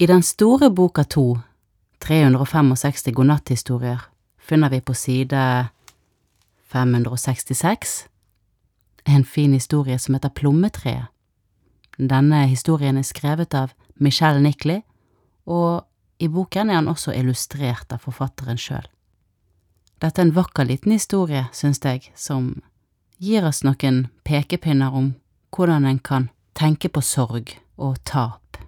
I den store boka to, 365 godnatthistorier, finner vi på side 566 en fin historie som heter Plommetreet. Denne historien er skrevet av Michelle Nickley, og i boken er han også illustrert av forfatteren sjøl. Dette er en vakker liten historie, syns jeg, som gir oss noen pekepinner om hvordan en kan tenke på sorg og tap.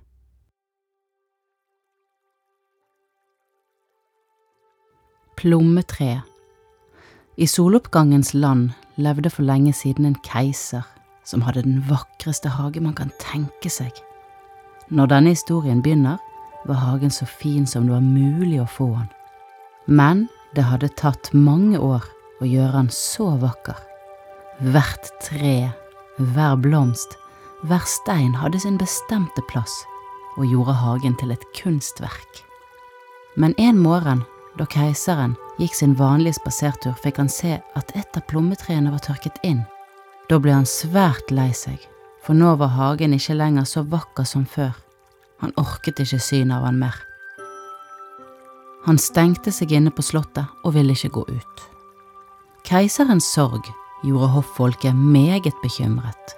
Plommetreet I soloppgangens land levde for lenge siden en keiser som hadde den vakreste hage man kan tenke seg. Når denne historien begynner, var hagen så fin som det var mulig å få han. Men det hadde tatt mange år å gjøre han så vakker. Hvert tre, hver blomst, hver stein hadde sin bestemte plass og gjorde hagen til et kunstverk. Men en morgen, da keiseren gikk sin vanlige spasertur, fikk han se at et av plommetreene var tørket inn. Da ble han svært lei seg, for nå var hagen ikke lenger så vakker som før. Han orket ikke synet av han mer. Han stengte seg inne på slottet og ville ikke gå ut. Keiserens sorg gjorde hoffolket meget bekymret.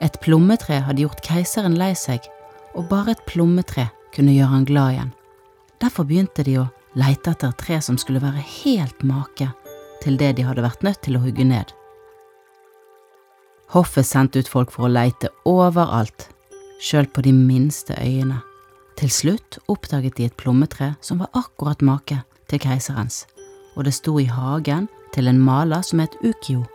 Et plommetre hadde gjort keiseren lei seg, og bare et plommetre kunne gjøre han glad igjen. Derfor begynte de å leite etter tre som skulle være helt make til det de hadde vært nødt til å hugge ned. Hoffet sendte ut folk for å leite overalt, sjøl på de minste øyene. Til slutt oppdaget de et plommetre som var akkurat make til keiserens, og det sto i hagen til en maler som het Ukio.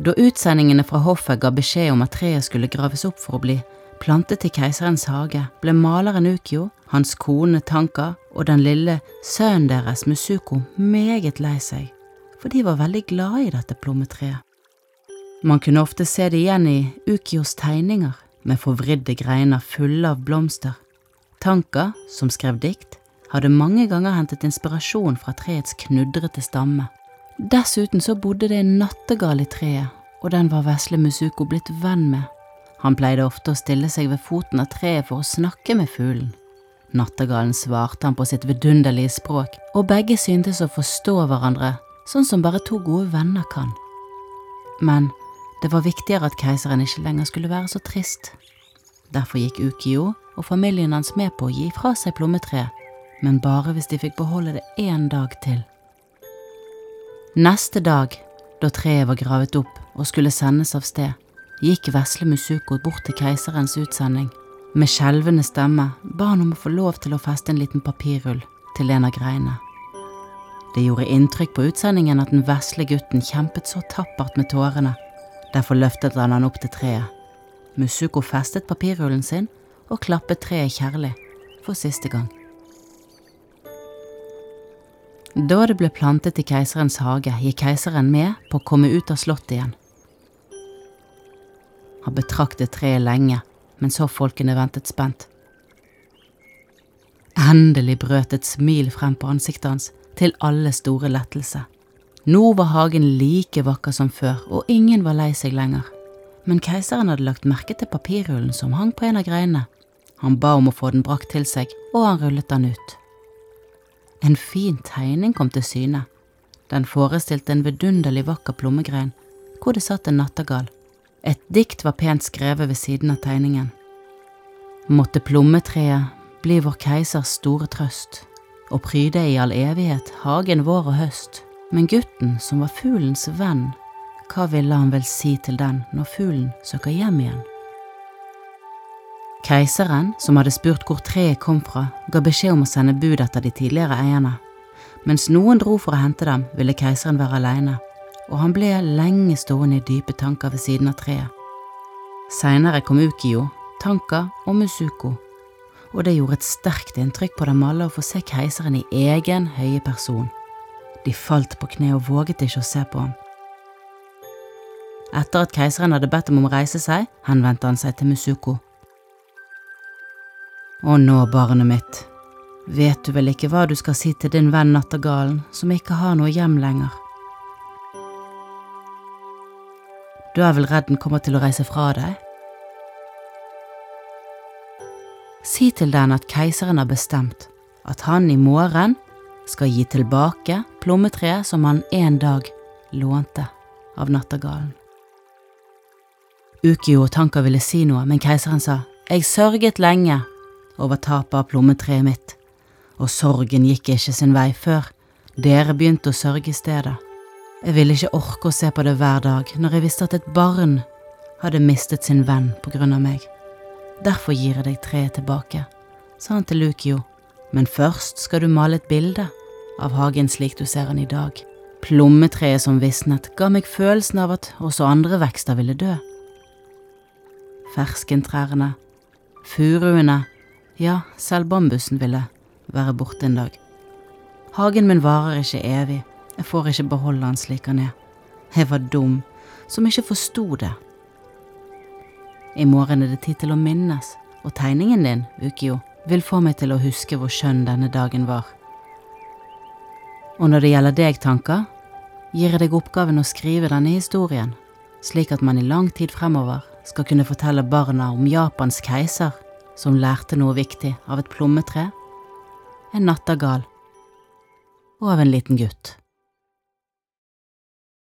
Da utsendingene fra hoffet ga beskjed om at treet skulle graves opp for å bli plantet i keiserens hage, ble maleren Ukyo, hans kone Tanka og den lille sønnen deres Musuko meget lei seg, for de var veldig glade i dette plommetreet. Man kunne ofte se det igjen i Ukios tegninger, med forvridde greiner fulle av blomster. Tanka, som skrev dikt, hadde mange ganger hentet inspirasjon fra treets knudrete stamme. Dessuten så bodde det en nattergal i treet, og den var vesle Musuko blitt venn med. Han pleide ofte å stille seg ved foten av treet for å snakke med fuglen. Nattergalen svarte han på sitt vidunderlige språk, og begge syntes å forstå hverandre sånn som bare to gode venner kan. Men det var viktigere at keiseren ikke lenger skulle være så trist. Derfor gikk Ukio og familien hans med på å gi fra seg plommetreet, men bare hvis de fikk beholde det én dag til. Neste dag, da treet var gravet opp og skulle sendes av sted, gikk vesle Musuko bort til keiserens utsending. Med skjelvende stemme ba han om å få lov til å feste en liten papirrull til en av greinene. Det gjorde inntrykk på utsendingen at den vesle gutten kjempet så tappert med tårene Derfor løftet han han opp til treet. Musuko festet papirrullen sin og klappet treet kjærlig, for siste gang. Da det ble plantet i keiserens hage, gikk keiseren med på å komme ut av slottet igjen. Han betraktet treet lenge, men så folkene ventet spent. Endelig brøt et smil frem på ansiktet hans, til alle store lettelse. Nå var hagen like vakker som før, og ingen var lei seg lenger. Men keiseren hadde lagt merke til papirrullen som hang på en av greinene. Han ba om å få den brakt til seg, og han rullet den ut. En fin tegning kom til syne. Den forestilte en vidunderlig vakker plommegrein, hvor det satt en nattergal. Et dikt var pent skrevet ved siden av tegningen. Måtte plommetreet bli vår keisers store trøst, og pryde i all evighet hagen vår og høst. Men gutten, som var fuglens venn, hva ville han vel si til den når fuglen søker hjem igjen? Keiseren, som hadde spurt hvor treet kom fra, ga beskjed om å sende bud etter de tidligere eierne. Mens noen dro for å hente dem, ville keiseren være alene, og han ble lenge stående i dype tanker ved siden av treet. Seinere kom Ukio, Tanka og Musuko, og det gjorde et sterkt inntrykk på dem alle å få se keiseren i egen høye person. De falt på kne og våget ikke å se på ham. Etter at keiseren hadde bedt dem om å reise seg, henvendte han seg til Musuko. Og nå, barnet mitt, vet du vel ikke hva du skal si til din venn Nattergalen, som ikke har noe hjem lenger? Du er vel redd den kommer til å reise fra deg? Si til den at keiseren har bestemt at han i morgen skal gi tilbake plommetreet som han en dag lånte av nattergalen. Ukio og Tanka ville si noe, men keiseren sa, Jeg sørget lenge over tapet av plommetreet mitt, og sorgen gikk ikke sin vei før dere begynte å sørge i stedet. Jeg ville ikke orke å se på det hver dag når jeg visste at et barn hadde mistet sin venn på grunn av meg. Derfor gir jeg deg treet tilbake, sa han til Lukio, men først skal du male et bilde av hagen slik du ser den i dag. Plommetreet som visnet ga meg følelsen av at også andre vekster ville dø. Ferskentrærne, furuene, ja, selv bambusen ville være borte en dag. Hagen min varer ikke evig, jeg får ikke beholde han slik han er. Jeg var dum som ikke forsto det. I morgen er det tid til å minnes, og tegningen din, Ukio, vil få meg til å huske hvor skjønn denne dagen var. Og når det gjelder deg, tanker, gir jeg deg oppgaven å skrive denne historien, slik at man i lang tid fremover skal kunne fortelle barna om Japans keiser som lærte noe viktig av et plommetre, en nattergal og av en liten gutt.